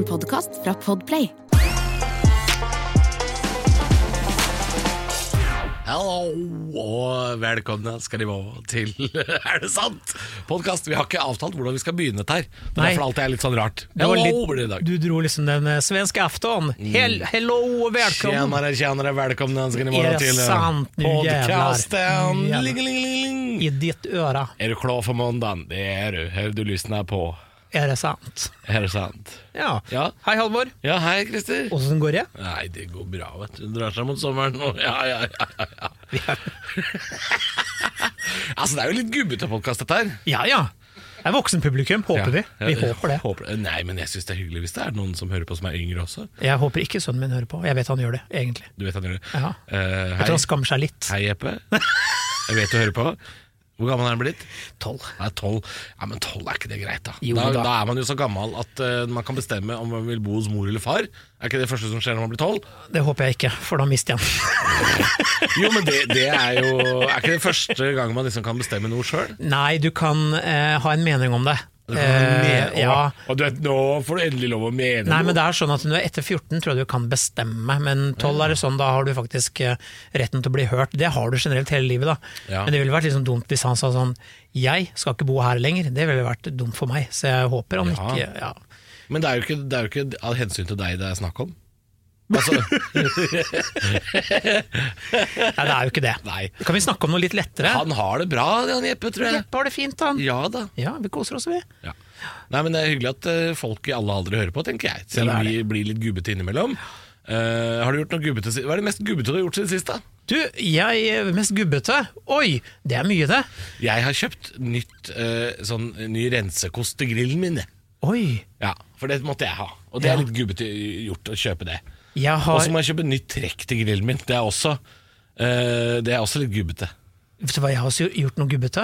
En podkast fra Podplay. Hallo, og velkomne skal de være til Er det sant? Podkast. Vi har ikke avtalt hvordan vi skal begynne dette her. Det er Nei. derfor alltid er litt sånn rart. Hello, litt, du dro liksom den eh, svenske afton. Hel, hello og velkommen. Tjenere, tjenere, velkomne skal de Er være det til podkasten. ling, ling, ling. I ditt øre. Er du klar for måndagen? Det er du. Her du lysner på. Er det sant? Er det sant? Ja. Ja. Hei, Halvor. Ja, hei, Christer. Åssen går det? Nei, det går bra, vet du. Det drar seg mot sommeren nå. Ja, ja, ja, ja, ja. altså, det er jo litt gubbete podkast, dette her. Ja, ja. Det er voksenpublikum, håper vi. Vi håper det. håper det. Nei, men jeg syns det er hyggelig hvis det er noen som hører på som er yngre også. Jeg håper ikke sønnen min hører på. Jeg vet han gjør det, egentlig. Du vet han gjør det. Ja. Eh, Jeg tror han skammer seg litt. hei, Jeppe. Jeg vet du hører på. Hvor gammel er han blitt? Tolv. Nei, tolv. Ja, men tolv er ikke det greit, da. Jo da, da. da er man jo så gammel at uh, man kan bestemme om man vil bo hos mor eller far. Er ikke det første som skjer når man blir tolv? Det håper jeg ikke, for da mister jeg den. Jo, men det, det er jo Er ikke det første gang man liksom kan bestemme noe sjøl? Nei, du kan uh, ha en mening om det. Eh, ja. Og du vet, nå får du endelig lov å mene Nei, noe. men det er sånn at når er etter 14 tror jeg du kan bestemme, men 12 er det sånn, da har du faktisk eh, retten til å bli hørt. Det har du generelt hele livet, da. Ja. Men det ville vært liksom dumt hvis han sa sånn Jeg skal ikke bo her lenger. Det ville vært dumt for meg, så jeg håper han Ja. ikke ja. Men det er, jo ikke, det er jo ikke av hensyn til deg det er snakk om. Altså, Nei, det er jo ikke det. Nei. Kan vi snakke om noe litt lettere? han har det bra, han Jeppe, tror jeg. Jeppe har det fint, han. Ja da. Ja, vi koser oss, vi. Ja. Nei, men Det er hyggelig at eh, folk i alle aldre hører på, tenker jeg. Selv om vi blir litt gubbete innimellom. Uh, har du gjort noe gubbete Hva er det mest gubbete du har gjort siden sist? da? Du, jeg er mest gubbete. Oi, det er mye, det. Jeg har kjøpt nytt uh, sånn ny rensekost til grillen min. Oi. Ja, For det måtte jeg ha. Og det Ja. er litt gubbete gjort å kjøpe det. Jeg Og så må jeg kjøpe nytt trekk til grillen min. Det er også, eh, det er også litt gubbete. Vet du hva jeg har også gjort noe gubbete?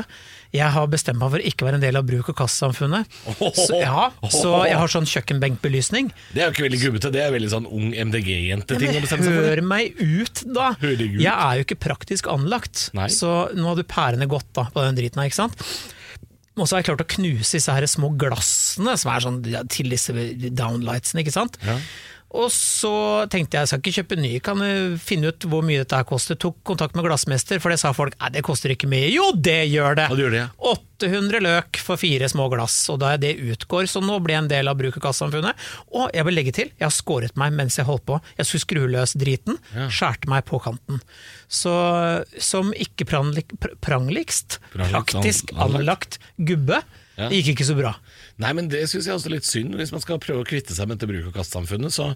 Jeg har bestemt meg for å ikke være en del av bruk- og kastsamfunnet. Så, ja, så jeg har sånn kjøkkenbenkbelysning. Det er jo ikke veldig gubbete, det er veldig sånn ung MDG-jente-ting Ja, å bestemme seg for. hør meg ut, da! Hør deg ut. Jeg er jo ikke praktisk anlagt, Nei. så nå hadde pærene gått da, på den driten her, ikke sant? Og så har jeg klart å knuse disse her små glassene som er sånn ja, til disse downlightsene, ikke sant? Ja. Og så tenkte jeg jeg skal ikke kjøpe ny, kan du finne ut hvor mye dette her koster. Tok kontakt med glassmester, for det sa folk nei, det koster ikke mye. Jo, det gjør det! Ja, det gjør det, ja. 800 løk for fire små glass, og da det utgår, så nå ble jeg en del av brukerkassesamfunnet. og jeg vil legge til, jeg har skåret meg mens jeg holdt på. Jeg skulle skru løs driten, skjærte meg på kanten. Så som ikke pranglikst, praktisk anlagt. gubbe, Ja. det gikk ikke så bra. Nei, men det syns jeg også er litt synd. Hvis man skal prøve å kvitte seg med dette bruk- og kastsamfunnet, så,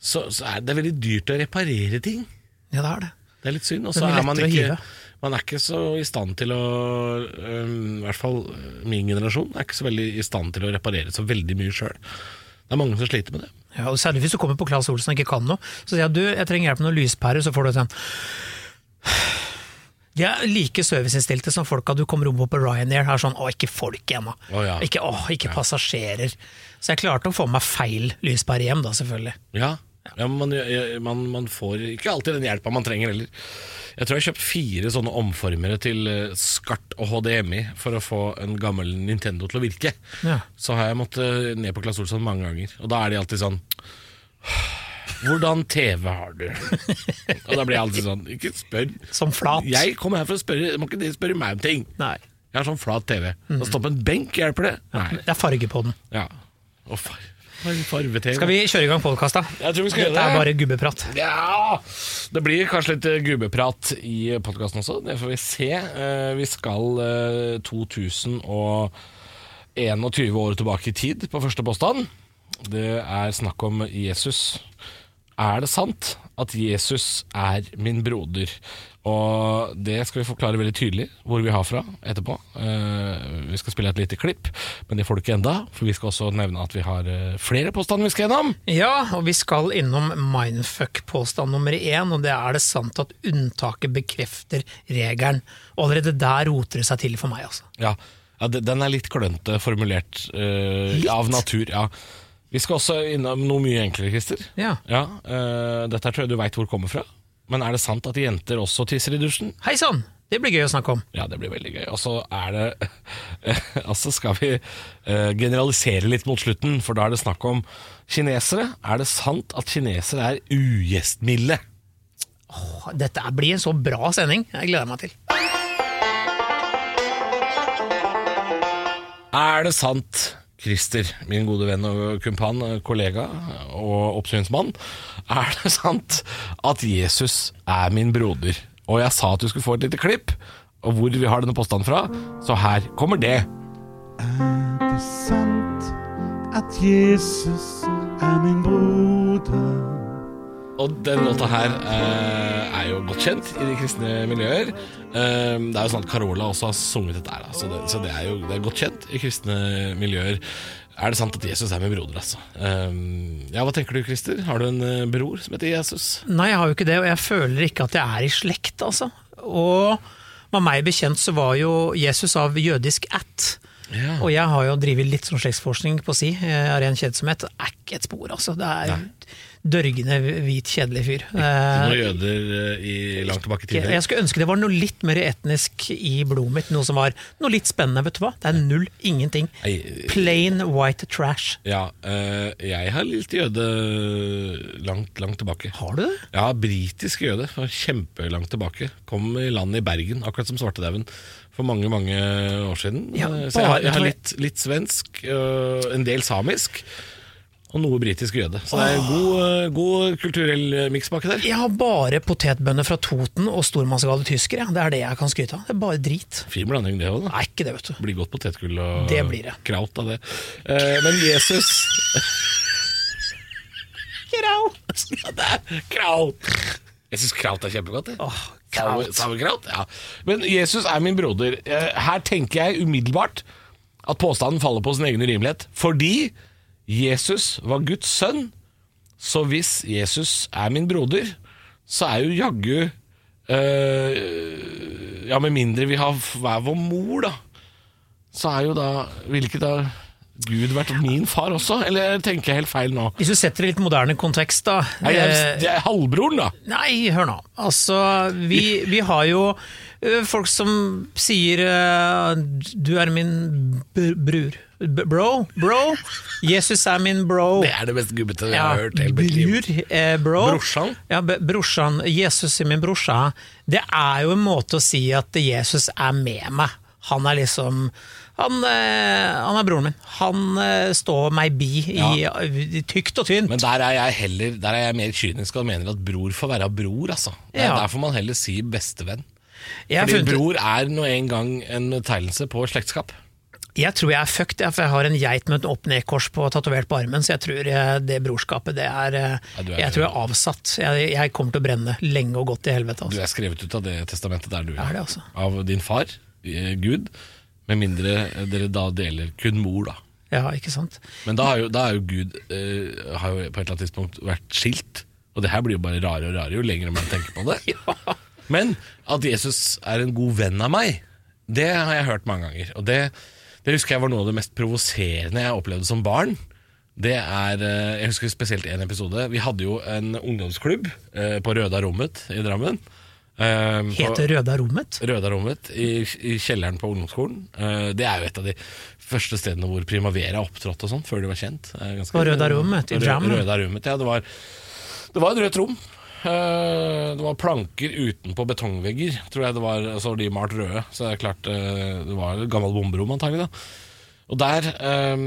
så, så er det veldig dyrt å reparere ting. Ja, det er det. Det er litt synd. Og så er man ikke. Man er ikke så i stand til å I hvert fall min generasjon er ikke så veldig i stand til å reparere så veldig mye sjøl. Det er mange som sliter med det. Ja, og Særlig hvis du kommer på Claes Olsen og ikke kan noe. Så sier jeg du, jeg trenger hjelp med noen lyspærer, så får du et sånn De er like serviceinnstilte som folka du kommer om på på Ryanair. Her sånn, å, ikke folk igjen, da. Å, ja. Ikke, å, ikke passasjerer. Så jeg klarte å få meg feil lyspære hjem, da, selvfølgelig. Ja, ja man, man, man får ikke alltid den hjelpa man trenger heller. Jeg tror jeg har kjøpt fire sånne omformere til Skart SCART og HDMI for å få en gammel Nintendo til å virke. Ja. Så har jeg måttet ned på Claes Olsson mange ganger, og da er de alltid sånn Hvordan TV har du? og da blir jeg alltid sånn Ikke spør. Som flat. Jeg kommer her for å spørre, må ikke dere spørre meg om ting. Nei. Jeg har sånn flat TV. Å stoppe en benk, hjelper det? Nei. Det er farge på den. Ja. Å, far, far, farve-TV. Skal vi kjøre i gang podkast, da? Jeg tror vi skal gjøre Dette det. er bare gubbeprat. Ja! Det blir kanskje litt eh, gubbeprat i podkasten også. Det får vi se. Eh, Vi skal eh, 2021 år tilbake i tid på første påstand. Det er snakk om Jesus. Er det sant at Jesus er min broder? Og det skal vi forklare veldig tydelig hvor vi har fra etterpå. Eh, vi skal spille et lite klipp, men det får du ikke enda, for vi skal også nevne at vi har eh, flere påstander vi skal gjennom. Ja, og vi skal innom mindfuck-påstand nummer én, og det er det sant at unntaket bekrefter regelen. Og allerede der roter det seg til for meg, altså. Ja, ja den er litt klønete formulert uh, Litt? av natur. ja Vi skal også innom noe mye enklere, Christer. Ja. eh, dette her tror jeg du veit hvor kommer fra. Men er det sant at jenter også tisser i dusjen? Hei sann! Det blir gøy å snakke om. Ja, det blir veldig gøy. Og så er det Altså skal vi eh, generalisere litt mot slutten, for da er det snakk om kinesere. Er det sant at kinesere er ugjestmilde? Dette blir en så bra sending. Jeg gleder meg til. Er det sant, Christer, min gode venn og kumpan, kollega og oppsynsmann, er det sant at Jesus er min broder? Og jeg sa at du skulle få et lite klipp, og hvor vi har denne påstanden fra, så her kommer det. Er det sant at Jesus er min broder? Og den låta her eh, er jo godt kjent i de kristne miljøer. Eh, det er jo sånn at Carola også har sunget dette her, da, så, det, så det er jo det er godt kjent i kristne miljøer. Er det sant at Jesus er min broder, altså? Eh, ja, Hva tenker du, Christer? Har du en eh, bror som heter Jesus? Nei, jeg har jo ikke det, og jeg føler ikke at jeg er i slekt, altså. Og med meg bekjent så var jo Jesus av jødisk ætt. Ja. Og jeg har jo drevet litt sånn slektsforskning på si. Jeg har en kjedsomhet. Er ikke et spor, altså. Det er dørgende hvit, kjedelig fyr. Noen Eh, jøder eh, i langt tilbake i jeg, jeg skulle ønske det var noe litt mer etnisk i blodet mitt. Noe som var noe litt spennende, vet du hva. Det er null, ingenting. Plain white trash. Ja, eh, jeg har litt jøde langt, langt tilbake. Har du det? Ja, britisk jøde, kjempelangt tilbake. Kom i landet i Bergen, akkurat som svartedauden, for mange, mange år siden. Ja, bare, Så jeg har, jeg har litt, litt svensk, en del samisk, og noe britisk jøde. Så det er en god, øh, god kulturell øh, miks baki der. Jeg har bare potetbønner fra Toten og stormannsgale tyskere. Det er det jeg kan skryte av. Det er bare drit. Fin blanding, det òg. Nei, ikke det, vet du. Blir godt potetgull og Det blir det. kraut av det. Eh, men Jesus Ja, det er kraut! Jeg syns kraut er kjempegodt. jeg. Åh, kraut. Sauerkraut? Ja. Men Jesus er min broder. Eh, Her tenker jeg umiddelbart at påstanden faller på sin egen urimelighet. Fordi Jesus var Guds sønn. Så hvis Jesus er min broder, så er jo jaggu øh, Ja, med mindre vi har hver vår mor, da. Så er jo da ikke da Gud vært min far også? Eller tenker jeg helt feil nå? Hvis du setter det i litt moderne kontekst, da. Nei, jeg, eh, det er halvbroren, da. Nei, hør nå. Altså, vi, vi har jo eh, folk som sier eh, Du er min br bror. Bro, bro. Jesus er min bro. Det er det mest gubbete jeg Ja, har hørt. bror, eh, bro. Brorsan? Ja, brorsan. Jesus er min brorsa. Det er jo en måte å si at Jesus er med meg. Han er liksom Han, eh, han er broren min. Han eh, står meg bi i, i tykt og tynt. Men der er jeg heller Der er jeg mer kynisk og mener at bror får være bror, altså. Det er Ja. Man heller si bestevenn. Fordi funnet- bror er nå en gang en betegnelse på slektskap. Jeg tror jeg er fucked, for jeg har en geit med et opp-ned-kors på tatovert på armen, så jeg tror jeg, det brorskapet, det er, eh, Ja, er- Jeg tror jeg er avsatt. Jeg, jeg kommer til å brenne lenge og godt i helvete. Du Altså. er skrevet ut av det testamentet der du Er det, altså? Av din far, eh, Gud. Med mindre dere da deler kun mor, da. Ja, ikke sant? Men da har jo, da er jo Gud eh, Har jo på et eller annet tidspunkt vært skilt. Og det her blir jo bare rarere og rarere jo lenger man tenker på det. Men at Jesus er en god venn av meg, det har jeg hørt mange ganger. Og det, det husker jeg var noe av det mest provoserende jeg opplevde som barn. Det er, eh, Jeg husker spesielt en episode. Vi hadde jo en ungdomsklubb eh, på Røda Rommet i Drammen. Eh, Heter Røda Rommet? Røda Rommet i, i kjelleren på ungdomsskolen. Det er jo et av de første stedene hvor Primavera opptrådte og sånn, før de var kjent. Ganske- På Røda Rommet, i Drammen? Røda Rommet, ja. Det var, det var et rødt rom. Eh, det var planker utenpå betongvegger, tror jeg det var. Så var de malt røde, så det er klart eh, det var et gammelt bomberom antagelig. da og Der eh,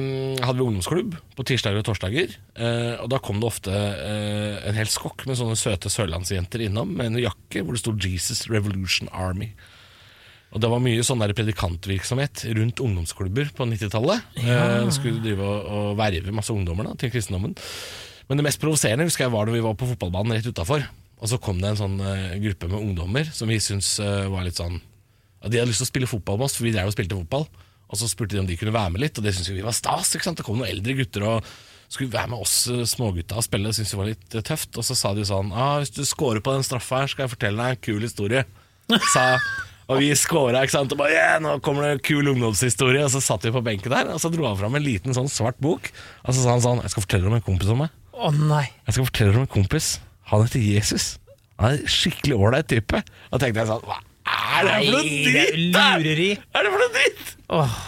hadde vi ungdomsklubb på tirsdager og torsdager. eh, og Da kom det ofte eh, en hel skokk med sånne søte sørlandsjenter innom med en jakke hvor det sto 'Jesus Revolution Army'. Og Det var mye sånn der predikantvirksomhet rundt ungdomsklubber på 90-tallet. Eh, skulle drive og, og verve masse ungdommer da, til kristendommen. Men det mest provoserende husker jeg var da vi var på fotballbanen rett utafor. Og så kom det en sånn uh, gruppe med ungdommer som vi syntes uh, var litt sånn De hadde lyst til å spille fotball med oss, for vi drev og spilte fotball. Og så spurte de om de kunne være med litt, og det syntes vi var stas. ikke sant? Det kom noen eldre gutter og skulle være med oss eh, smågutta og spille. Det syntes vi var litt tøft. Og så sa de sånn ah, 'Hvis du scorer på den straffa her, skal jeg fortelle deg en kul historie'. Sa og vi scora, ikke sant. Og bare, yeah, nå kommer det en kul ungdomshistorie. Og så satt vi på benken der, og så dro han fram en liten sånn svart bok. Og så sa han sånn 'Jeg skal fortelle om en kompis om meg'. Å nei. Jeg skal fortelle dere om en kompis. Han heter Jesus. Han er en skikkelig ålreit type. Da tenkte jeg sånn Hva er det for noe dritt? lureri. Er det for noe dritt? Åh.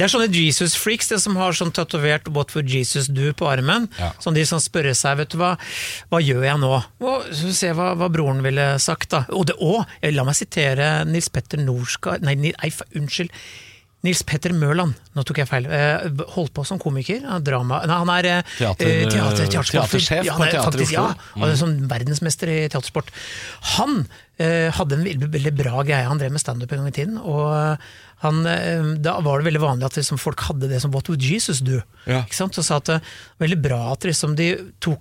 Det er sånne Jesus-freaks, det som har sånn tatovert 'What for Jesus do?' på armen. Ja. Sånn de som spørre seg, vet du hva, hva gjør jeg nå? Og så se hva, hva broren ville sagt, da. Og det òg, la meg sitere Nils Petter Norskar Nei, nei, unnskyld. Nils Petter Mørland, nå tok jeg feil. Eh, holdt på som komiker. er Drama, nei, han er eh, Teater- eh, teater, teatersjef ja, på han er teater i faktisk, Oslo. Ja, er som verdensmester i teatersport. Han eh, hadde en veldig, veldig bra greie. Han drev med standup en gang i tiden. Og han, da var det veldig vanlig at liksom, folk hadde det som 'What would Jesus do?' Ja. Ikke sant? Og sa at det var veldig bra at liksom, de tok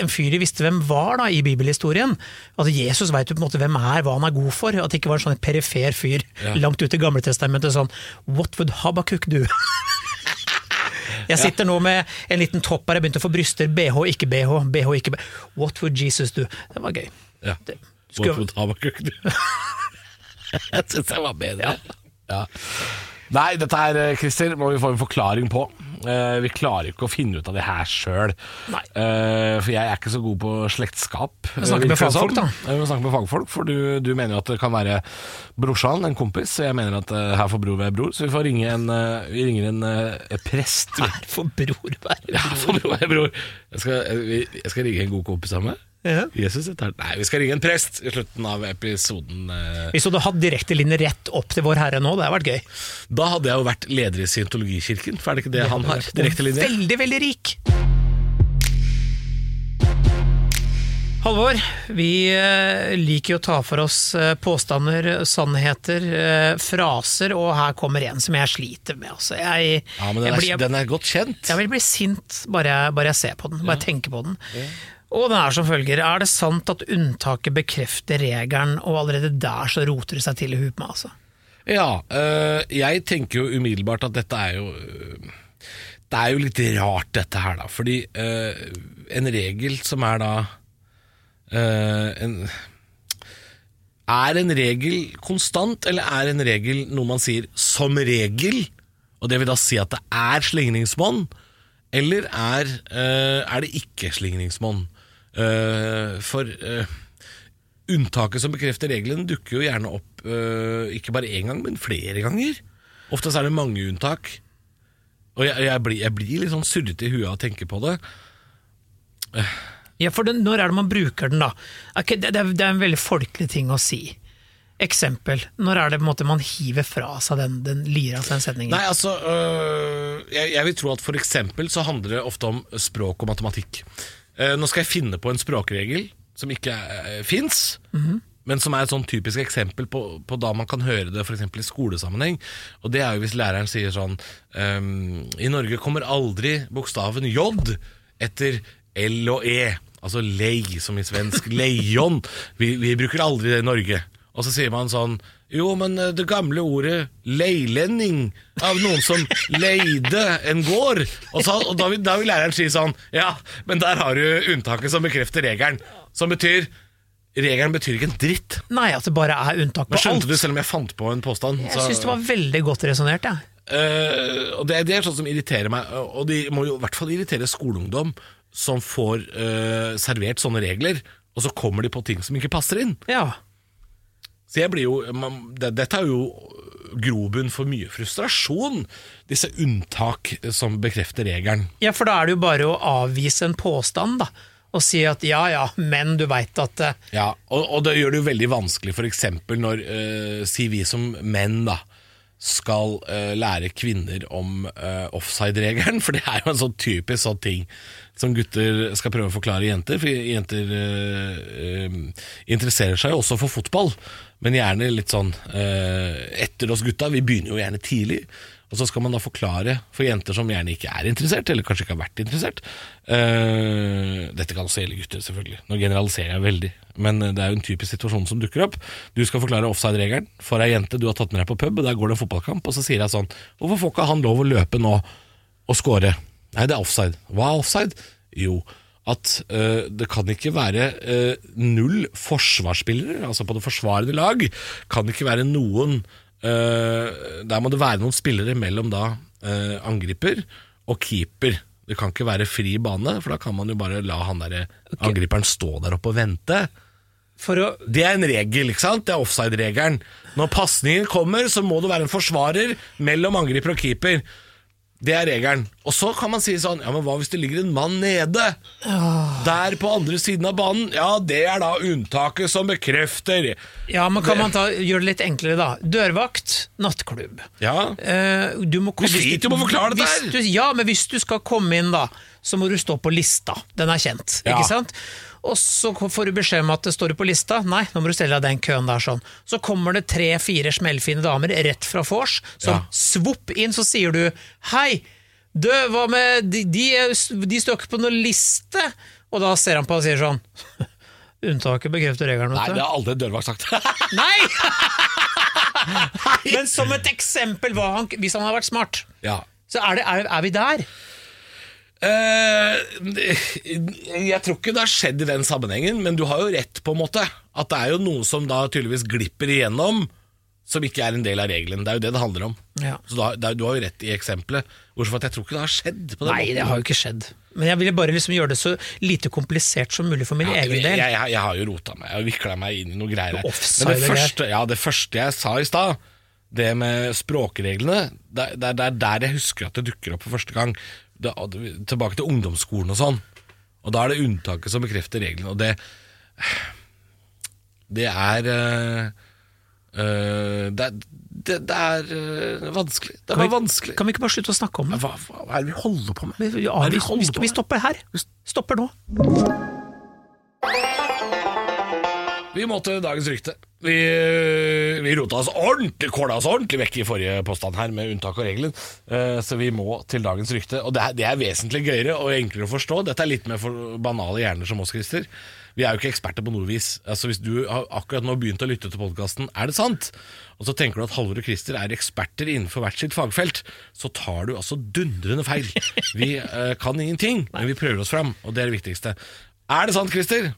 en fyr de visste hvem var da, i bibelhistorien. At Jesus veit jo på en måte hvem er, hva han er god for. At det ikke var en sånn perifer fyr Ja. langt ut i Gamletestamentet sånn 'What would Habakuk do?' Jeg sitter nå med en liten topp her, jeg begynte å få bryster. BH, ikke BH. BH, ikke BH. What would Jesus do? Det var gøy. Ja. Det- What would Habakkuk do? Jeg syns jeg var bedre. Ja. Ja. Nei, dette her, eh, Christer, må vi få en forklaring på. Uh, vi klarer ikke å finne ut av det her sjøl. Nei. for jeg er ikke så god på slektskap. Vi snakker med fagfolk, da. Eh, Vi må snakke med fagfolk, for du, du mener jo at det kan være brorsan, en kompis. Jeg mener at uh, her får bror være bror, så vi får ringe en, eh, vi ringer en eh, prest. Her får bror være Ja, får bror være bror. Jeg skal, jeg, jeg skal ringe en god kompis av meg. Ja. Jesus, Nei, vi skal ringe en prest i slutten av episoden. eh. Hvis du hadde hatt direktelinje rett opp til Vår Herre nå, det hadde vært gøy. Da hadde jeg jo vært leder i Scientologikirken, for er det ikke det han har? Direkte linje. Veldig, veldig rik. Halvor, vi eh, liker å ta for oss eh, påstander, sannheter, fraser, og her kommer en som jeg sliter med. Altså. Jeg, Ja, men den er, blir, den er godt kjent. jeg vil bli sint bare jeg, bare jeg ser på den, bare jeg tenker på den. Og den er som følger, er det sant at unntaket bekrefter regelen, og allerede der så roter det seg til i huet på meg, altså? Ja, øh, jeg tenker jo umiddelbart at dette er jo øh, Det er jo litt rart dette her, da. Fordi øh, en regel som er da en, Er en regel konstant, eller er en regel noe man sier som regel? Og det vil da si at det er slingringsmonn? Eller er, er det ikke slingringsmonn? Øh, for øh, unntaket som bekrefter regelen, dukker jo gjerne opp øh, ikke bare én gang, men flere ganger. Ofte så er det mange unntak. Og jeg, jeg, blir, jeg blir litt sånn surrete i huet av å tenke på det. Ja, for den, når er det man bruker den, da? Okay, det, det, er, det er en veldig folkelig ting å si. Eksempel. Når er det måte man hiver fra seg den, den lira til den setningen? Nei, altså øh, jeg, jeg vil tro at for eksempel så handler det ofte om språk og matematikk. Eh, nå skal jeg finne på en språkregel som ikke uh, fins, men som er et sånn typisk eksempel på, på da man kan høre det f.eks. i skolesammenheng. Og det er jo hvis læreren sier sånn um, I Norge kommer aldri bokstaven J etter L og E. Altså lei, som i svensk. Leion. Vi, vi bruker aldri det i Norge. Og så sier man sånn Jo, men eh, det gamle ordet leilending av noen som leide en gård. Og, så, og da, vil, da vil læreren si sånn Ja, men der har du unntaket som bekrefter regelen. Som betyr Regelen betyr ikke en dritt. Nei, at det bare er unntak på Men skjønte du, selv om jeg fant på en påstand Jeg syns det var veldig godt resonnert, jeg. Eh, og det, det er sånt som irriterer meg, og de må jo i hvert fall irritere skoleungdom som får uh, servert sånne regler, og så kommer de på ting som ikke passer inn. Ja. Så jeg blir jo man, det, Dette er jo grobunn for mye frustrasjon, disse unntak som bekrefter regelen. ja, for da er det jo bare å avvise en påstand, da. Og si at ja ja, men du veit at eh, Ja, og, og det gjør det jo veldig vanskelig eksempel når, eh, si vi som menn da, skal uh, lære kvinner om offside-regelen, for det er jo en sånn typisk sånn ting som gutter skal prøve å forklare jenter, for jenter interesserer seg jo også for fotball, men gjerne litt sånn eh, etter oss gutta, vi begynner jo gjerne tidlig, og så skal man da forklare for jenter som gjerne ikke er interessert, eller kanskje ikke har vært interessert. Eh, dette kan også gjelde gutter, selvfølgelig. Nå generaliserer jeg veldig. Men eh, det er jo en typisk situasjon som dukker opp. Du skal forklare offside-regelen for ei jente du har tatt med deg på pub, og der går det en fotballkamp, og så sier jeg sånn Hvorfor får ikke han lov å løpe nå og score? Nei, det er offside. Hva er offside? Jo, at uh, det kan ikke være uh, null forsvarsspillere, altså på det forsvarende lag, kan det ikke være noen uh, Der må det være noen spillere mellom da angriper og keeper. Det kan ikke være fri bane, for da kan man jo bare la han der angriperen stå der oppe og vente. For å Det er en regel, ikke sant? Det er offside-regelen. Når pasningen kommer, så må det være en forsvarer mellom angriper og keeper. Det er regelen. Og så kan man si sånn Ja, men hva hvis det ligger en mann nede? Der på andre siden av banen? Ja, det er da unntaket som bekrefter. Ja, men kan man ta, gjøre det litt enklere, da? Dørvakt, nattklubb. Ja. Eh, du må, Vi sliter jo med å forklare dette der! Du, ja, men hvis du skal komme inn, da, så må du stå på lista. Den er kjent, Ja. ikke sant? Og så får du beskjed om at det står du på lista. Nei, nå må du stelle deg den køen der sånn. Så kommer det tre-fire smellfine damer rett fra vors, som Ja. svopp inn, så sier du hei, du, hva med De, de, de står ikke på noen liste. Og da ser han på og sier sånn Unntaket bekrefter regelen, Nei, det har aldri en dørvakt sagt. Nei! Men som et eksempel, han, hvis han hadde vært smart, ja. så er, det, er, er vi der. Eh, jeg tror ikke det har skjedd i den sammenhengen, men du har jo rett på en måte. At det er jo noe som da tydeligvis glipper igjennom, som ikke er en del av regelen. Det er jo det det handler om. Ja. Så har, er- du har jo rett i eksempelet. Hvorfor for at jeg tror ikke det har skjedd Nei, måten. det har jo ikke skjedd. Men jeg ville bare liksom gjøre det så lite komplisert som mulig for min Ja, egen del. jeg, jeg, jeg har jo rota meg og vikla meg inn i noe greier her. Men det første, ja, det første jeg sa i stad, det med språkreglene, det er der jeg husker at det dukker opp for første gang. Det, tilbake til ungdomsskolen og sånn. Og da er det unntaket som bekrefter reglene. Og det Det er øh, det, det, det er øh, vanskelig. Det Kan vi, vanskelig. kan vi ikke bare slutte å snakke om det? Hva, hva, hva er det vi holder på med? Vi, ja, vi, vi vi, vi stopper her. Stopper nå. Vi må til dagens rykte. Vi, vi rota oss ordentlig, kåla oss ordentlig vekk i forrige påstand her, med unntak av regelen. Eh, Så vi må til dagens rykte. Og det er, det er vesentlig gøyere og enklere å forstå. Dette er litt mer for banale hjerner som oss, Christer. Vi er jo ikke eksperter på noe vis. Altså Hvis du har akkurat nå begynt å lytte til podkasten, er det sant? Og så tenker du at Halvor og Christer er eksperter innenfor hvert sitt fagfelt, så tar du altså dundrende feil. Vi eh, kan ingenting, men vi prøver oss fram, og det er det viktigste. Er det sant, Christer,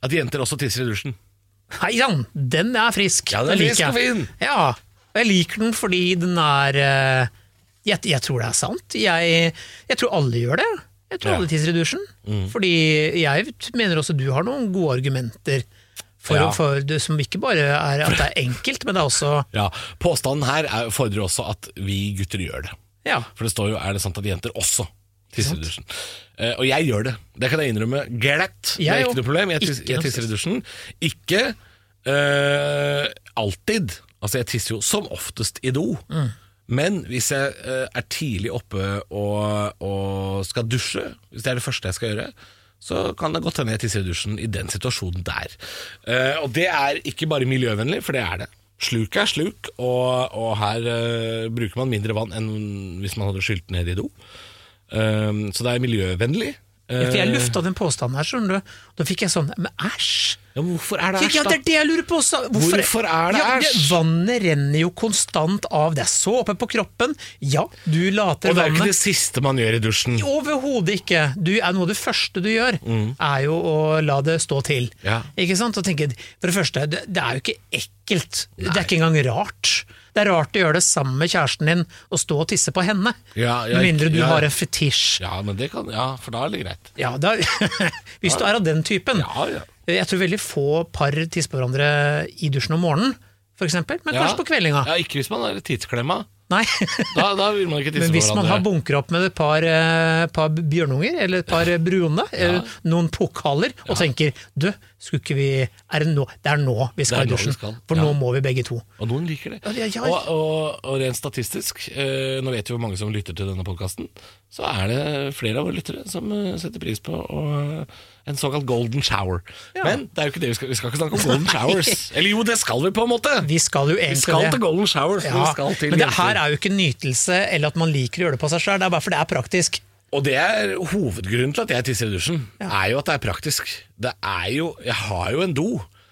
at jenter også tisser i dusjen? Hei sann, den er frisk. Ja, den er frisk og fin. Ja, og jeg liker den fordi den er eh, jeg, jeg tror det er sant. Jeg, jeg tror alle gjør det. Jeg tror Ja. Mm. alle tisser i dusjen. Fordi jeg mener også du har noen gode argumenter for, Ja. for det, som ikke bare er at det er enkelt, men det er også Ja, Påstanden her er, fordrer også at vi gutter gjør det. Ja. For det står jo 'er det sant at jenter også tisser i dusjen'? Eh, og jeg gjør det. Det kan jeg innrømme glatt. Det er ikke noe problem. Jeg, tis, jeg tisser i dusjen. Ikke eh, alltid. Altså, jeg tisser jo som oftest i do. Mm. Men hvis jeg eh, er tidlig oppe og, og skal dusje, hvis det er det første jeg skal gjøre, så kan det godt hende jeg tisser i dusjen i den situasjonen der. Eh, og det er ikke bare miljøvennlig, for det er det. Sluk er sluk, og, og her eh, bruker man mindre vann enn hvis man hadde skylt ned i do. Eh, så det er miljøvennlig. Ja, For jeg Eh, lufta den påstanden her, skjønner du. Da fikk jeg sånn Men æsj! ja, men hvorfor er det æsj, ja, det er det jeg lurer på også! Hvorfor er det ja. Vannet renner jo konstant av. Det er såpe på kroppen. Ja, du later vannet Og det er jo ikke det siste man gjør i dusjen. Overhodet ikke. Du, er noe av det første du gjør, er jo å la det stå til. Mm. Ja. Ikke sant? Og tenke, for det første, det, det er jo ikke ekkelt. Det er ikke engang rart. Det er rart å gjøre det sammen med kjæresten din og stå og tisse på henne. Ja, ja, Med mindre du ja. har en fetisj. Ja, men det kan, ja, for da er det greit. Ja, da, hvis du er av den typen. Ja, ja. Jeg tror veldig få par tisser på hverandre i dusjen om morgenen, eksempel. Men kanskje på kveldinga. Ja, ikke hvis man er i tidsklemma. Nei. Da, da vil man ikke tisse Men hvis man har hverandre. bunker opp med et par, eh, par bjørnunger, eller et par brune, ja. noen pokaler, og tenker du, skulle ikke vi Er det nå? Det er nå vi skal i dusjen. skal, For ja. nå må vi begge to. Og noen liker det. Ja, ja. Og, og, og rent statistisk, eh, nå vet vi hvor mange som lytter til denne podkasten, så er det flere av våre lyttere som eh, setter pris på og, en såkalt golden shower. Men det er jo ikke det vi skal, vi skal ikke snakke om golden showers. Eller jo, det skal vi på en måte! Vi skal jo Vi skal til golden showers. men det her er jo ikke nytelse eller at man liker å gjøre det på seg sjøl, det er bare fordi det er praktisk. Og det er hovedgrunnen til at jeg tisser i dusjen, er jo at det er praktisk. Det er jo, Jeg har jo en do,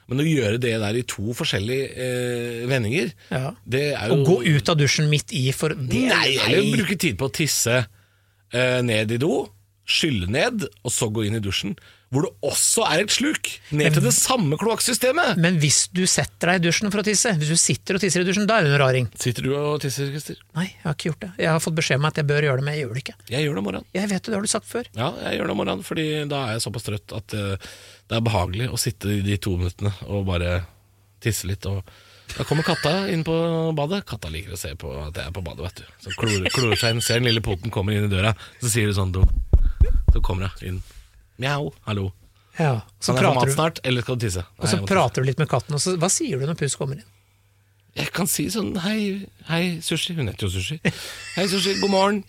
men å gjøre det der i to forskjellige eh, vendinger, Ja. det er jo Å gå ut av dusjen midt i for det, Nei, eller bruke tid på å tisse eh, ned i do, skylle ned, og så gå inn i dusjen, hvor det også er et sluk ned til det samme kloakksystemet. Men hvis du setter deg i dusjen for å tisse, hvis du sitter og tisser i dusjen, da er det en raring. Sitter du og tisser, Christer? Nei, jeg har ikke gjort det. Jeg har fått beskjed om at jeg bør gjøre det, men jeg gjør det ikke. Jeg gjør det om morgenen. Jeg vet det, det har du sagt før. Ja, jeg gjør det om morgenen, fordi da er jeg såpass trøtt at eh, det er behagelig å sitte i de to minuttene og bare tisse litt. Og da kommer katta inn på badet. Katta liker å se på at jeg er på badet, vet du. Så klorer, klorer seg inn, ser den lille poten kommer inn i døra, så sier du sånn dum. Så kommer hun inn. Mjau, hallo. Ja, så Kan jeg få mat du, snart, eller skal du tisse? og så Nei, prater du litt med katten, og så, hva sier du når Puss kommer inn? Jeg kan si sånn hei, hei, sushi. Hun heter jo sushi. Hei, sushi, god morgen.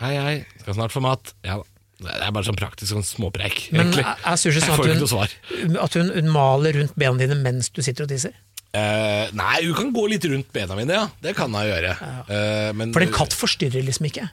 Hei, hei, skal snart få mat. Ja da. Det er bare sånn praktisk sånn småpreik, Men egentlig. er Sushi sånn at hun, at hun, hun maler rundt bena dine mens du sitter og tisser? Uh, nei, hun kan gå litt rundt bena mine, ja. Det kan hun gjøre. Eh, men, For en katt forstyrrer liksom ikke.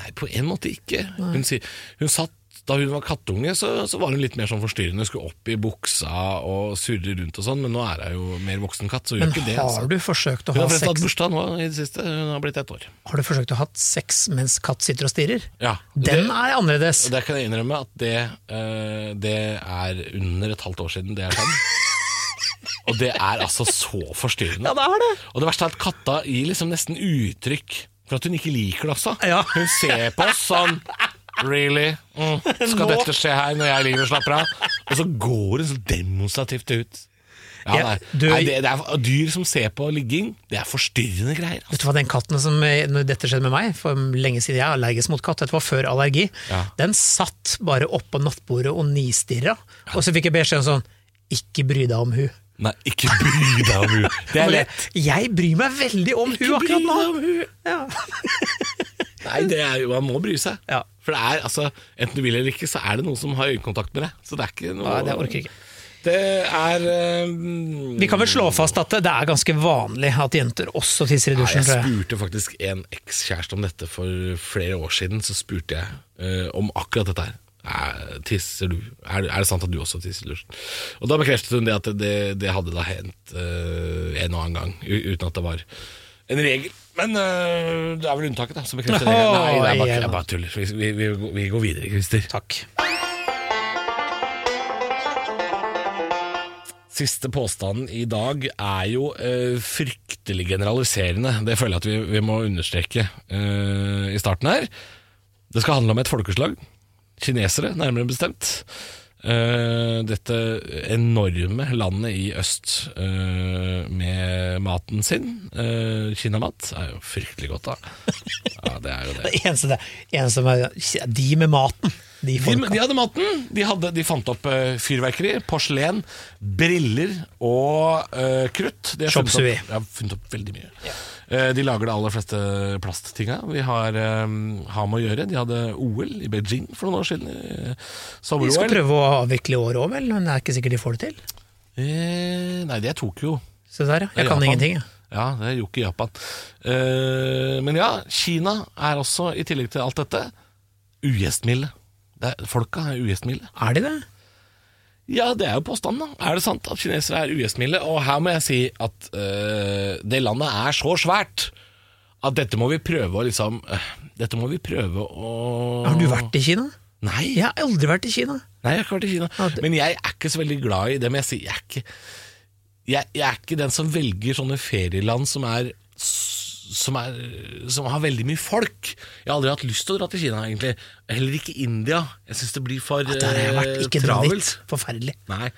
Nei, på en måte ikke. Hun, hun satt Da hun var kattunge, så, så var hun litt mer sånn forstyrrende. Skulle opp i buksa og surre rundt og sånn, men nå er hun jo mer voksen katt, så Men ikke det. har Altså. du forsøkt å Hun ha har forresten hatt sex bursdag nå i det siste. Hun har blitt ett år. Har du forsøkt å ha sex mens katt sitter og stirrer? Ja, Den det, er annerledes. det kan jeg innrømme at det, uh, det er under et halvt år siden det er skjedd. Og det er altså så forstyrrende. Ja, det er det. Og det verste er at katta gir liksom nesten uttrykk for at hun ikke liker det også. Ja. Hun ser på oss sånn Really? Mm, skal Nå- dette skje her når jeg ligger og slapper av? Og så går hun så demonstrativt ut. Ja, Ja, nei. du- nei, det, det er Dyr som ser på ligging, det er forstyrrende greier. Altså. Vet du hva, Den katten som eh, når dette skjedde med meg, for lenge siden jeg er allergisk mot katt, dette var før allergi, Ja. den satt bare oppå nattbordet og nistirra. Og så fikk jeg beskjed om sånn Ikke bry deg om hun. Nei, ikke bry deg om hun. Det er lett. Jeg bryr meg veldig om hun akkurat nå! om hun. Ja. Nei, det er man må bry seg. Ja. For det er, altså, enten du vil eller ikke, så er det noen som har øyekontakt med deg. Så det er ikke noe Nei, det orker jeg ikke. Det er um, Vi kan vel slå fast at det er ganske vanlig at jenter også tisser i Ja, dusjen, jeg tror jeg. spurte faktisk en ekskjæreste om dette for flere år siden. Så spurte jeg uh, om akkurat dette her. Er, tisser du? Er, er det sant at du også tisser i dusjen? Og da bekreftet hun det at det, det hadde da hendt uh, en og annen gang, uten at det var en regel. Men eh, det er vel unntaket, da, som bekrefter regelen. Nei, det er bare, jeg bare tuller. Vi, vi, vi, går- vi går videre, Christer. Takk. Siste påstanden i dag er jo eh, fryktelig generaliserende. Det føler jeg at vi, vi må understreke eh, i starten her. Det skal handle om et folkeslag. Kinesere, nærmere bestemt. Eh, dette enorme landet i øst uh, med maten sin. Uh, Kinamat er jo fryktelig godt, da. Ja, det er jo det. Det eneste, det, eneste med, de med maten, de De, de hadde maten. De, hadde, de fant opp fyrverkeri, porselen, briller og krutt. De har funnet opp, ja, funnet opp veldig mye. Eh, de lager de aller fleste plasttinga vi har, eh, har med å gjøre. De hadde OL i Beijing for noen år siden. eh, De skal prøve å avvikle i år òg, vel, men det er ikke sikkert de får det til. Eh, nei, det er Tokyo. Se der, ja. Jeg kan Japan. ingenting, jeg. Ja, det er jo ikke Japan. Eh, men ja, Kina er også, i tillegg til alt dette, ugjestmilde. Det folka er ugjestmilde. Er de det? Ja, det er jo påstanden, da. Er det sant at kinesere er ugjestmilde? Og her må jeg si at øh, det landet er så svært at dette må vi prøve å liksom øh, Dette må vi prøve å Har du vært i Kina? Nei, Jeg har aldri vært i Kina. nei, jeg har ikke vært i Kina. Ja, det- Men jeg er ikke så veldig glad i det. Men jeg sier, jeg er ikke jeg, jeg er ikke den som velger sånne ferieland som er som, er, som har veldig mye folk. Jeg har aldri hatt lyst til å dra til Kina, egentlig. Heller ikke India. Jeg syns det blir for travelt. Der har jeg vært. eh, Ikke dra dit. Forferdelig. Nei.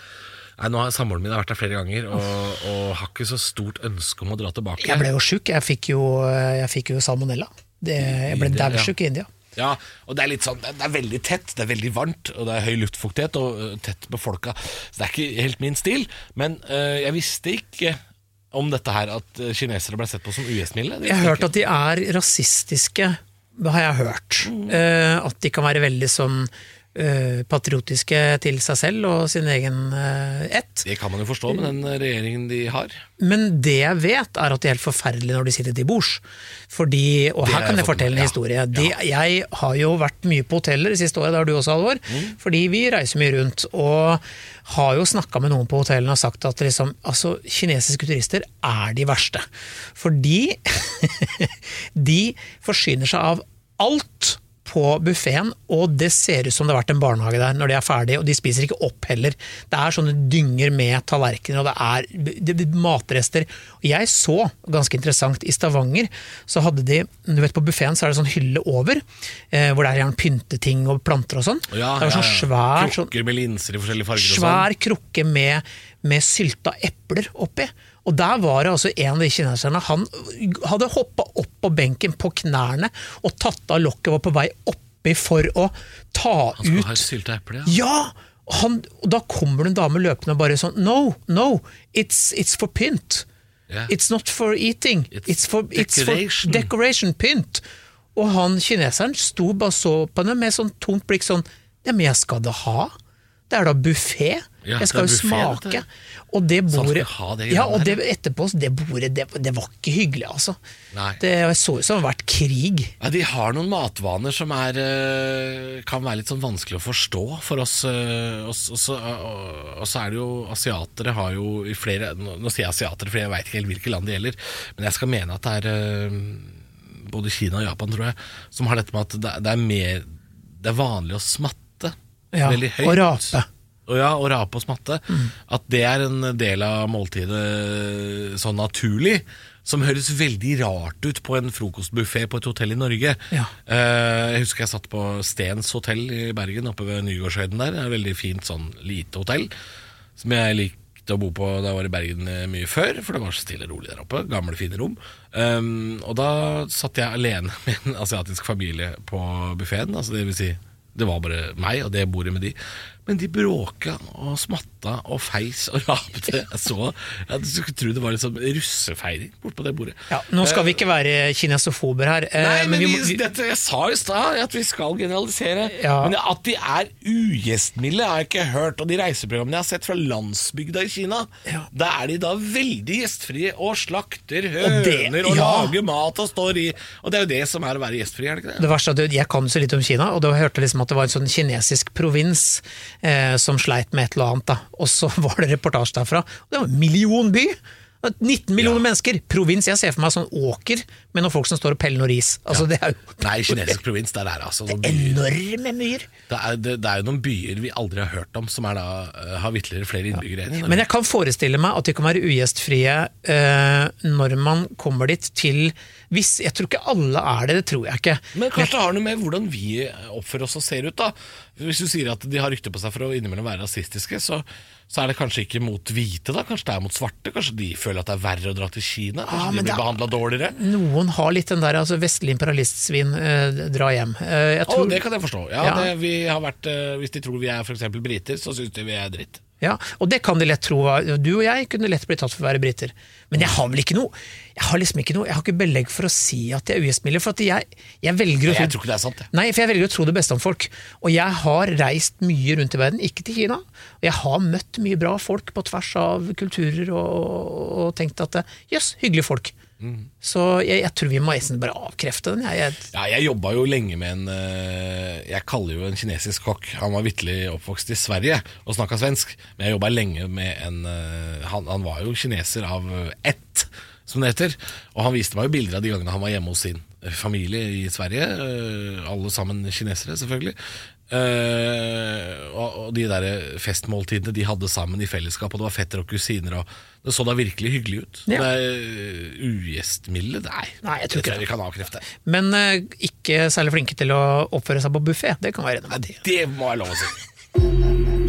Nei, nå har Samboeren min vært der flere ganger og, og har ikke så stort ønske om å dra tilbake. Jeg ble jo sjuk. Jeg fikk jo, jeg fikk jo salmonella. Det, jeg ble India, ja. i India. Ja, og det er litt sånn, det er veldig tett, det er veldig varmt, og det er høy luftfuktighet og ø, tett befolka. Så det er ikke helt min stil. Men øh, jeg visste ikke om dette her, at kinesere ble sett på som ugjestmilde. Jeg har hørt at de er rasistiske, det har jeg hørt. Mm. Uh, at de kan være veldig sånn eh, patriotiske til seg selv og sin egen eh, ett. Det kan man jo forstå med den regjeringen de har. Men det jeg vet, er at de er helt forferdelige når de sitter til bords. Fordi, og her kan jeg fortelle en historie. De, jeg har jo vært mye på hoteller det siste året, det har du også, Alvor. Mm. Fordi vi reiser mye rundt, og har jo snakka med noen på hotellene og sagt at liksom, altså, kinesiske turister er de verste. Fordi de forsyner seg av alt på buffeen, og det ser ut som det har vært en barnehage der når de er ferdige, og de spiser ikke opp heller. Det er sånne dynger med tallerkener, og det er det, matrester. Jeg så, ganske interessant, i Stavanger så hadde de du vet På buffeen så er det sånn hylle over, eh, hvor det er gjerne pynteting og planter og sånn. Ja, det er sånn svær sånn, Krukker med linser i forskjellige farger og sånn. svær krukke med, med sylta epler oppi. Og der var det altså en av de kineserne Han hadde hoppa opp på benken på knærne og tatt av lokket, var på vei oppi for å ta ut Han skulle ut ha sylta eple, ja. Ja! Han, og da kommer det en dame løpende og bare sånn No, no, it's, it's for pynt. Yeah. It's not for eating. It's It's, for, it's for decoration." pynt. Og han kineseren sto bare så på henne med sånn tomt blikk sånn Ja, men jeg skal da ha? Det er da buffé. Ja, jeg skal jo smake. du. Og det bordet det Ja, og det etterpå, det bordet, det, det var ikke hyggelig, altså. Nei. Det så ut som det har vært krig. Ja, De har noen matvaner som er, eh, kan være litt sånn vanskelig å forstå for oss. eh, Og så- og så er det jo Asiatere har jo i flere Nå nå sier jeg asiatere, for jeg veit ikke helt hvilke land det gjelder. Men jeg skal mene at det er eh, både Kina og Japan, tror jeg, som har dette med at det er mer Det er vanlig å smatte Ja, veldig høyt. og rape. Og ja, og rape og smatte. At det er en del av måltidet sånn naturlig. Som høres veldig rart ut på en frokostbuffé på et hotell i Norge. Ja. Eh, jeg husker jeg satt på Stens hotell i Bergen, oppe ved Nygårdshøyden der. Det er et veldig fint sånn lite hotell. Som jeg likte å bo på da jeg var i Bergen eh, mye før, for det var så stille og rolig der oppe. Gamle, fine rom. Um, og da satt jeg alene med en asiatisk familie på buffeen. Altså det vil si, det var bare meg og det bordet med de. Men de bråka og smatta og feis og rapte. Jeg så, jeg skulle tro det var sånn russefeiring bort på det bordet. Ja, nå skal vi ikke være kinesofober her, eh, Nei, men, men vi, vi- dette, jeg sa i stad at vi skal generalisere. Ja. Men at de er ugjestmilde, har jeg ikke hørt. Og de reiseprogrammene jeg har sett fra landsbygda i Kina, Ja. da er de da veldig gjestfrie og slakter Og høner det- og, lager mat og står i. Og det er jo det som er å være gjestfri, er det ikke det? Det verste er at Jeg kan så litt om Kina, og da hørte jeg liksom at det var en sånn kinesisk provins eh, som sleit med et eller annet. da. Og så var det reportasje derfra. Det var en millionby! 19 millioner mennesker! Provins. Jeg ser for meg sånn åker med noen folk som står og peller noe ris. Altså, Det er jo Nei, kinesisk provins, der er altså det er enorme myr. Det er, det, det er jo noen byer vi aldri har hørt om, som er da, eh, har vitterligere flere innbyggere enn. Men jeg kan forestille meg at de kan være ugjestfrie eh, når man kommer dit til hvis, Jeg tror ikke alle er det, det tror jeg ikke. Men kanskje det har noe med hvordan vi oppfører oss og ser ut, da. Hvis du sier at de har rykte på seg for å innimellom være rasistiske, så, så er det kanskje ikke mot hvite, da. Kanskje det er mot svarte. Kanskje de føler at det er verre å dra til Kina. Kanskje Ja, de blir er- behandla dårligere. Noen har litt den der altså vestlig imperialistsvin, eh, dra hjem. Eh, tror, det kan jeg forstå. Ja, Ja. Det, vi har vært, eh, hvis de tror vi er f.eks. briter, så syns de vi er dritt. Ja, og det kan de lett tro. Du og jeg kunne lett bli tatt for å være briter. Men jeg har vel ikke noe Jeg har liksom ikke noe Jeg har ikke belegg for å si at de er ugjestmilde, for jeg, jeg velger å Jeg tror ikke det er sant, det. Nei, for jeg velger å tro det beste om folk. Og jeg har reist mye rundt i verden, ikke til Kina. Og jeg har møtt mye bra folk på tvers av kulturer, og, og tenkt at jøss, hyggelige folk. Så jeg, jeg tror vi må nesten bare avkrefte den. Jeg, jeg, Ja, jeg jobba jo lenge med en eh, Jeg kaller jo en kinesisk kokk. Han var vitterlig oppvokst i Sverige og snakka svensk. Men jeg jobba lenge med en eh, han, han var jo kineser av ett, som det heter. Og han viste meg jo bilder av de gangene han var hjemme hos sin eh, familie i Sverige. alle sammen kinesere, selvfølgelig. Eh, og, de der festmåltidene de hadde sammen i fellesskap, og det var fetter og kusiner. Og det så da virkelig hyggelig ut. Ja. Det er eh, ugjestmilde? Nei, Nei, jeg tror ikke det. vi kan avkrefte. men uh, ikke særlig flinke til å oppføre seg på buffé. Det kan være enig med. Det må jeg lov å si.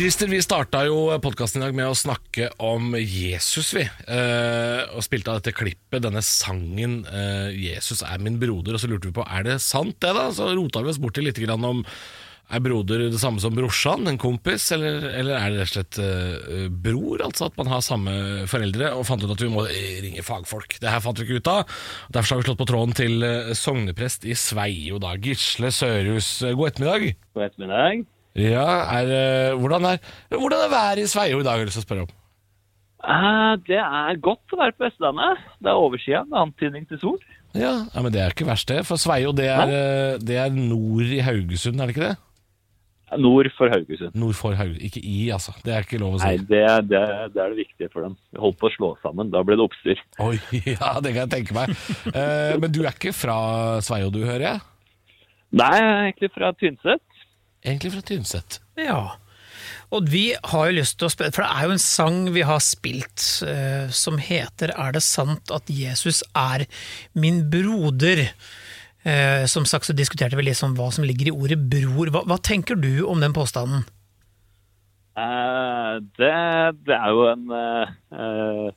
Christer, vi starta jo podkasten i dag med å snakke om Jesus, vi. Eh, og spilte av dette klippet, denne sangen eh, 'Jesus er min broder'. Og så lurte vi på er det sant, det, da? Så rota vi oss borti litt grann om er broder det samme som brorsan, en kompis, eller, eller er det rett og slett eh, bror? Altså at man har samme foreldre, og fant ut at vi må ringe fagfolk. Det her fant vi ikke ut av. Derfor har vi slått på tråden til eh, sogneprest i Sveio, da. Gisle Sørhus. Eh, God ettermiddag. God ettermiddag. Ja, er, eh, hvordan, er, hvordan er været i Sveio i dag, har jeg lyst til å spørre om? Eh, det er godt å være på Vestlandet. Det er overskya med antydning til sol. Ja, ja, men Det er ikke verst, det. For Sveio det er, eh, det er nord i Haugesund, er det ikke det? Nord for Haugesund. Nord for Haugesund. Ikke i, altså. Det er ikke lov å Nei, si. det, det, det er det viktige for dem. Vi holdt på å slå sammen. Da ble det oppstyr. Oi, ja, det kan jeg tenke meg. Eh, men du er ikke fra Sveio, du, hører jeg? Nei, jeg er egentlig fra Tynset. Egentlig fra Tynset. Ja. Og vi har jo lyst til å spille, for det er jo en sang vi har spilt uh, som heter Er det sant at Jesus er min broder? Uh, som sagt så diskuterte vi liksom hva som ligger i ordet bror. Hva, hva tenker du om den påstanden? Uh, det, det er jo en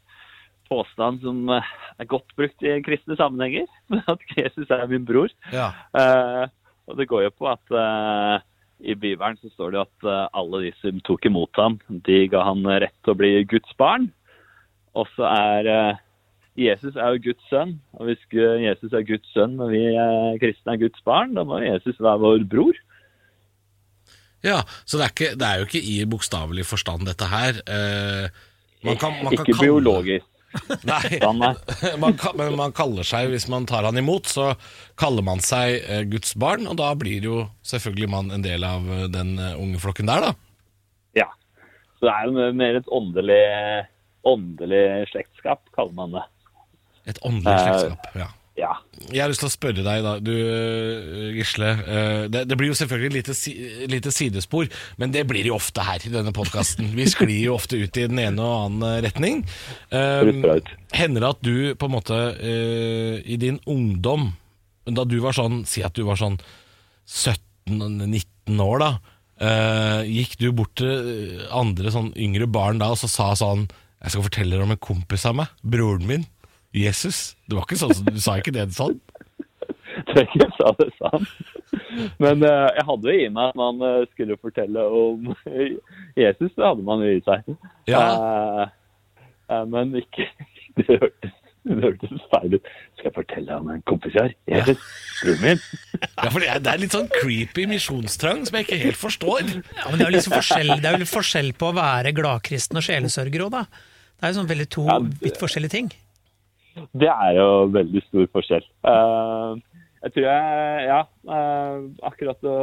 påstand som er godt brukt i kristne sammenhenger. At Jesus er min bror. Ja. Eh, og det går jo på at eh, i Bibelen så står det at eh, alle de som tok imot ham, de ga han rett til å bli Guds barn. Og så er eh, Jesus er jo Guds sønn. Og hvis Jesus er Guds sønn og vi er kristne er Guds barn, da må Jesus være vår bror. ja, så det er, ikke, det er jo ikke i bokstavelig forstand, dette her. Eh, man kan, man kan Ikke kalle- biologisk. Nei, man kan, men man kaller seg, hvis man tar han imot, så kaller man seg eh, Guds barn, og da blir jo selvfølgelig man en del av eh, den eh, unge flokken der, da. Ja. Så det er jo mer et åndelig, åndelig slektskap, kaller man det. Et åndelig slektskap. Ja. Ja. Jeg har lyst til å spørre deg, da, du eh, Gisle. eh, Det, det blir jo selvfølgelig lite, si- lite sidespor, men det blir jo ofte her i denne podkasten. Vi sklir jo ofte ut i den ene og annen retning. Eh, bra ut. Hender det at du på en måte uh, i din ungdom, da du var sånn, si at du var sånn 17-19 år da, Uh, gikk du bort til andre sånn yngre barn da og så sa sånn, jeg skal fortelle dere om en kompis av meg, broren min, Jesus. Det var ikke sånn, som- du sa ikke det sånn? Jeg sa det sånn. Men uh, jeg hadde jo i meg at man uh, skulle fortelle om Jesus. Det hadde man jo i seg. Ja. Uh, eh, men ikke Det hørtes, det hørtes feil ut. Skal jeg fortelle om en kompis jeg har? Jesus, broren min. Ja, for det er, det er litt sånn creepy misjonstrang som jeg ikke helt forstår. Ja, men Det er jo liksom forskjell, det er jo litt forskjell på å være gladkristen og sjelesørger òg, da. Det er jo sånn veldig to Ja, det- vidt forskjellige ting. Det er jo veldig stor forskjell. Eh, jeg tror jeg Ja, eh, akkurat å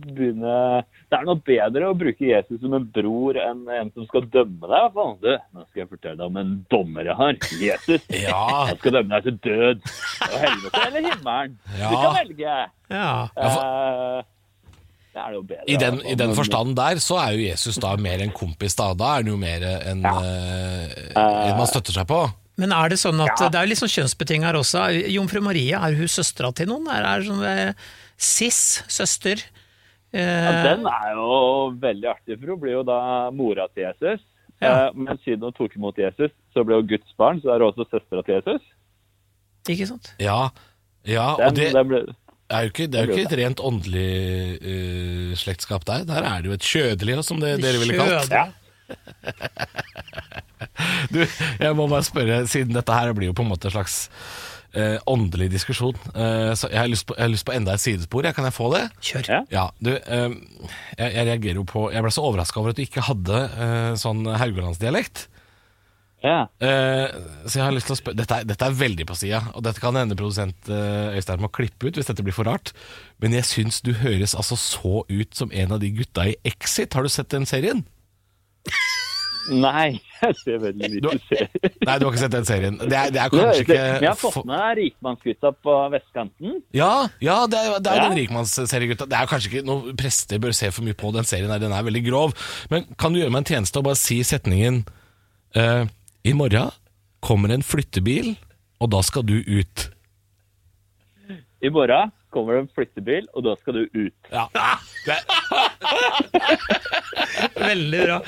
begynne Det er noe bedre å bruke Jesus som en bror enn en som skal dømme deg. Du, nå skal jeg fortelle deg om en dommer jeg har. Jesus. Ja. Han skal dømme deg til død. Og helvete eller himmelen. Ja. Du kan velge. Ja. Det jo bedre. I den. I den forstand der så er jo Jesus da mer en kompis da. Da er han jo mer en, eh, en man støtter seg på. Men er det sånn at Ja. det er litt sånn kjønnsbeting her også. Jomfru Marie, er hun søstera til noen? Er er det sånn eh, sis, søster? Ja, Eh, den er jo veldig artig, for hun blir jo da mora til Jesus. Ja. Eh, Men siden hun tok imot Jesus, så ble hun Guds barn, så er hun også søstera til Jesus. ikke sant? Ja, ja og Den, det den ble, er jo ikke, det er jo ikke et rent åndelig uh, slektskap der. Der er det jo et kjødelig, som det dere ville kalt. Kjødelig. Du, jeg må bare spørre, siden dette her blir jo på en måte en slags eh, åndelig diskusjon, eh, så jeg har, lyst på, jeg har lyst på enda et sidespor. Ja, kan jeg få det? Kjør. Ja. Ja, du, eh, jeg, jeg reagerer jo på Jeg ble så overraska over at du ikke hadde eh, sånn haugalandsdialekt. ja. Eh, så jeg har lyst til å spørre dette, er- dette er veldig på sida, og dette kan hende produsent eh, Øystein må klippe ut hvis dette blir for rart, men jeg syns du høres altså så ut som en av de gutta i Exit. Har du sett den serien? Nei, jeg ser veldig lite serier. Nei, du har ikke sett den serien. Det er, det er kanskje ikke Vi har fått med rikmannsgutta på vestkanten. Ja, ja, det er, det er Ja. den rikmannsseriegutta. Det er kanskje ikke noe prester bør se for mye på den serien, her, den er veldig grov. Men kan du gjøre meg en tjeneste og bare si setningen uh, I morgen kommer en flyttebil, og da skal du ut. I morgen kommer det en flyttebil, og da skal du ut. Ja, det, Veldig bra.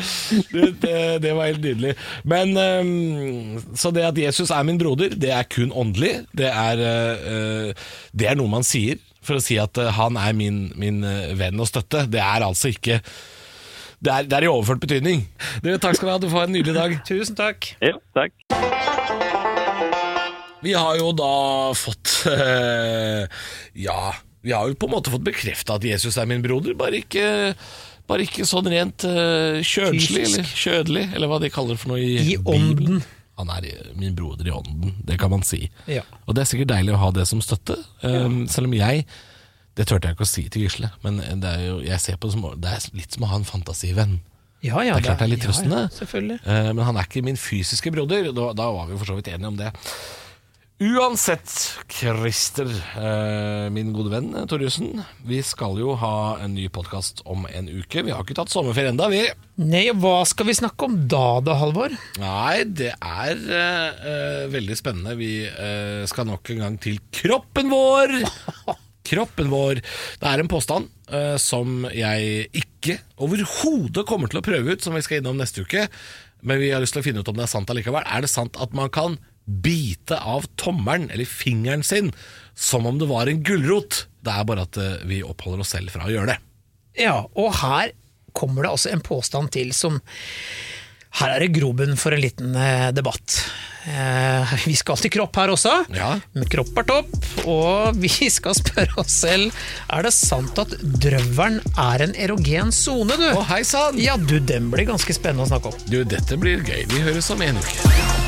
det, det var helt nydelig. Men ehm, Så det at Jesus er min broder, det er kun åndelig. Det er, eh, det er noe man sier for å si at eh, han er min, min eh, venn og støtte. Det er altså ikke det er, det er i overført betydning. Du, takk skal du ha. Du får en nydelig dag. Tusen takk. Ja, takk. Vi har jo da fått eh, Ja, vi har jo på en måte fått bekrefta at Jesus er min broder, bare ikke, bare ikke sånn rent uh, kjønslig eller kjødelig, eller hva de kaller det for noe i, I ånden. Han er min broder i ånden, det kan man si. Ja. Og det er sikkert deilig å ha det som støtte, eh, selv om jeg Det turte jeg ikke å si til Gisle, men det er jo, jeg ser på det som Det er litt som å ha en fantasivenn. Ja, ja, Det er klart det er litt trøstende. Ja. Eh, Men han er ikke min fysiske broder. Da, da var vi for så vidt enige om det. Uansett, Christer, eh, min gode venn eh, Torjussen. Vi skal jo ha en ny podkast om en uke. Vi har ikke tatt sommerferie enda, vi. Nei, hva skal vi snakke om da da, Halvor? Nei, det er eh, veldig spennende. Vi uh, skal nok en gang til kroppen vår. Kroppen vår. Det er en påstand uh, som jeg ikke overhodet kommer til å prøve ut, som vi skal innom neste uke. Men vi har lyst til å finne ut om det er sant allikevel. Er det sant at man kan bite av tommelen eller fingeren sin som om det var en gulrot? Det er bare at eh, vi oppholder oss selv fra å gjøre det. Ja, og her kommer det altså en påstand til som Her er det grobunn for en liten eh, debatt. Eh, vi skal til kropp her også. Ja. Kropp er topp, og vi skal spørre oss selv Er det sant at drøvelen er en erogen sone, du? Å, hei sann! Ja, du, den blir ganske spennende å snakke om. Du, dette blir gøy. Vi høres om en uke.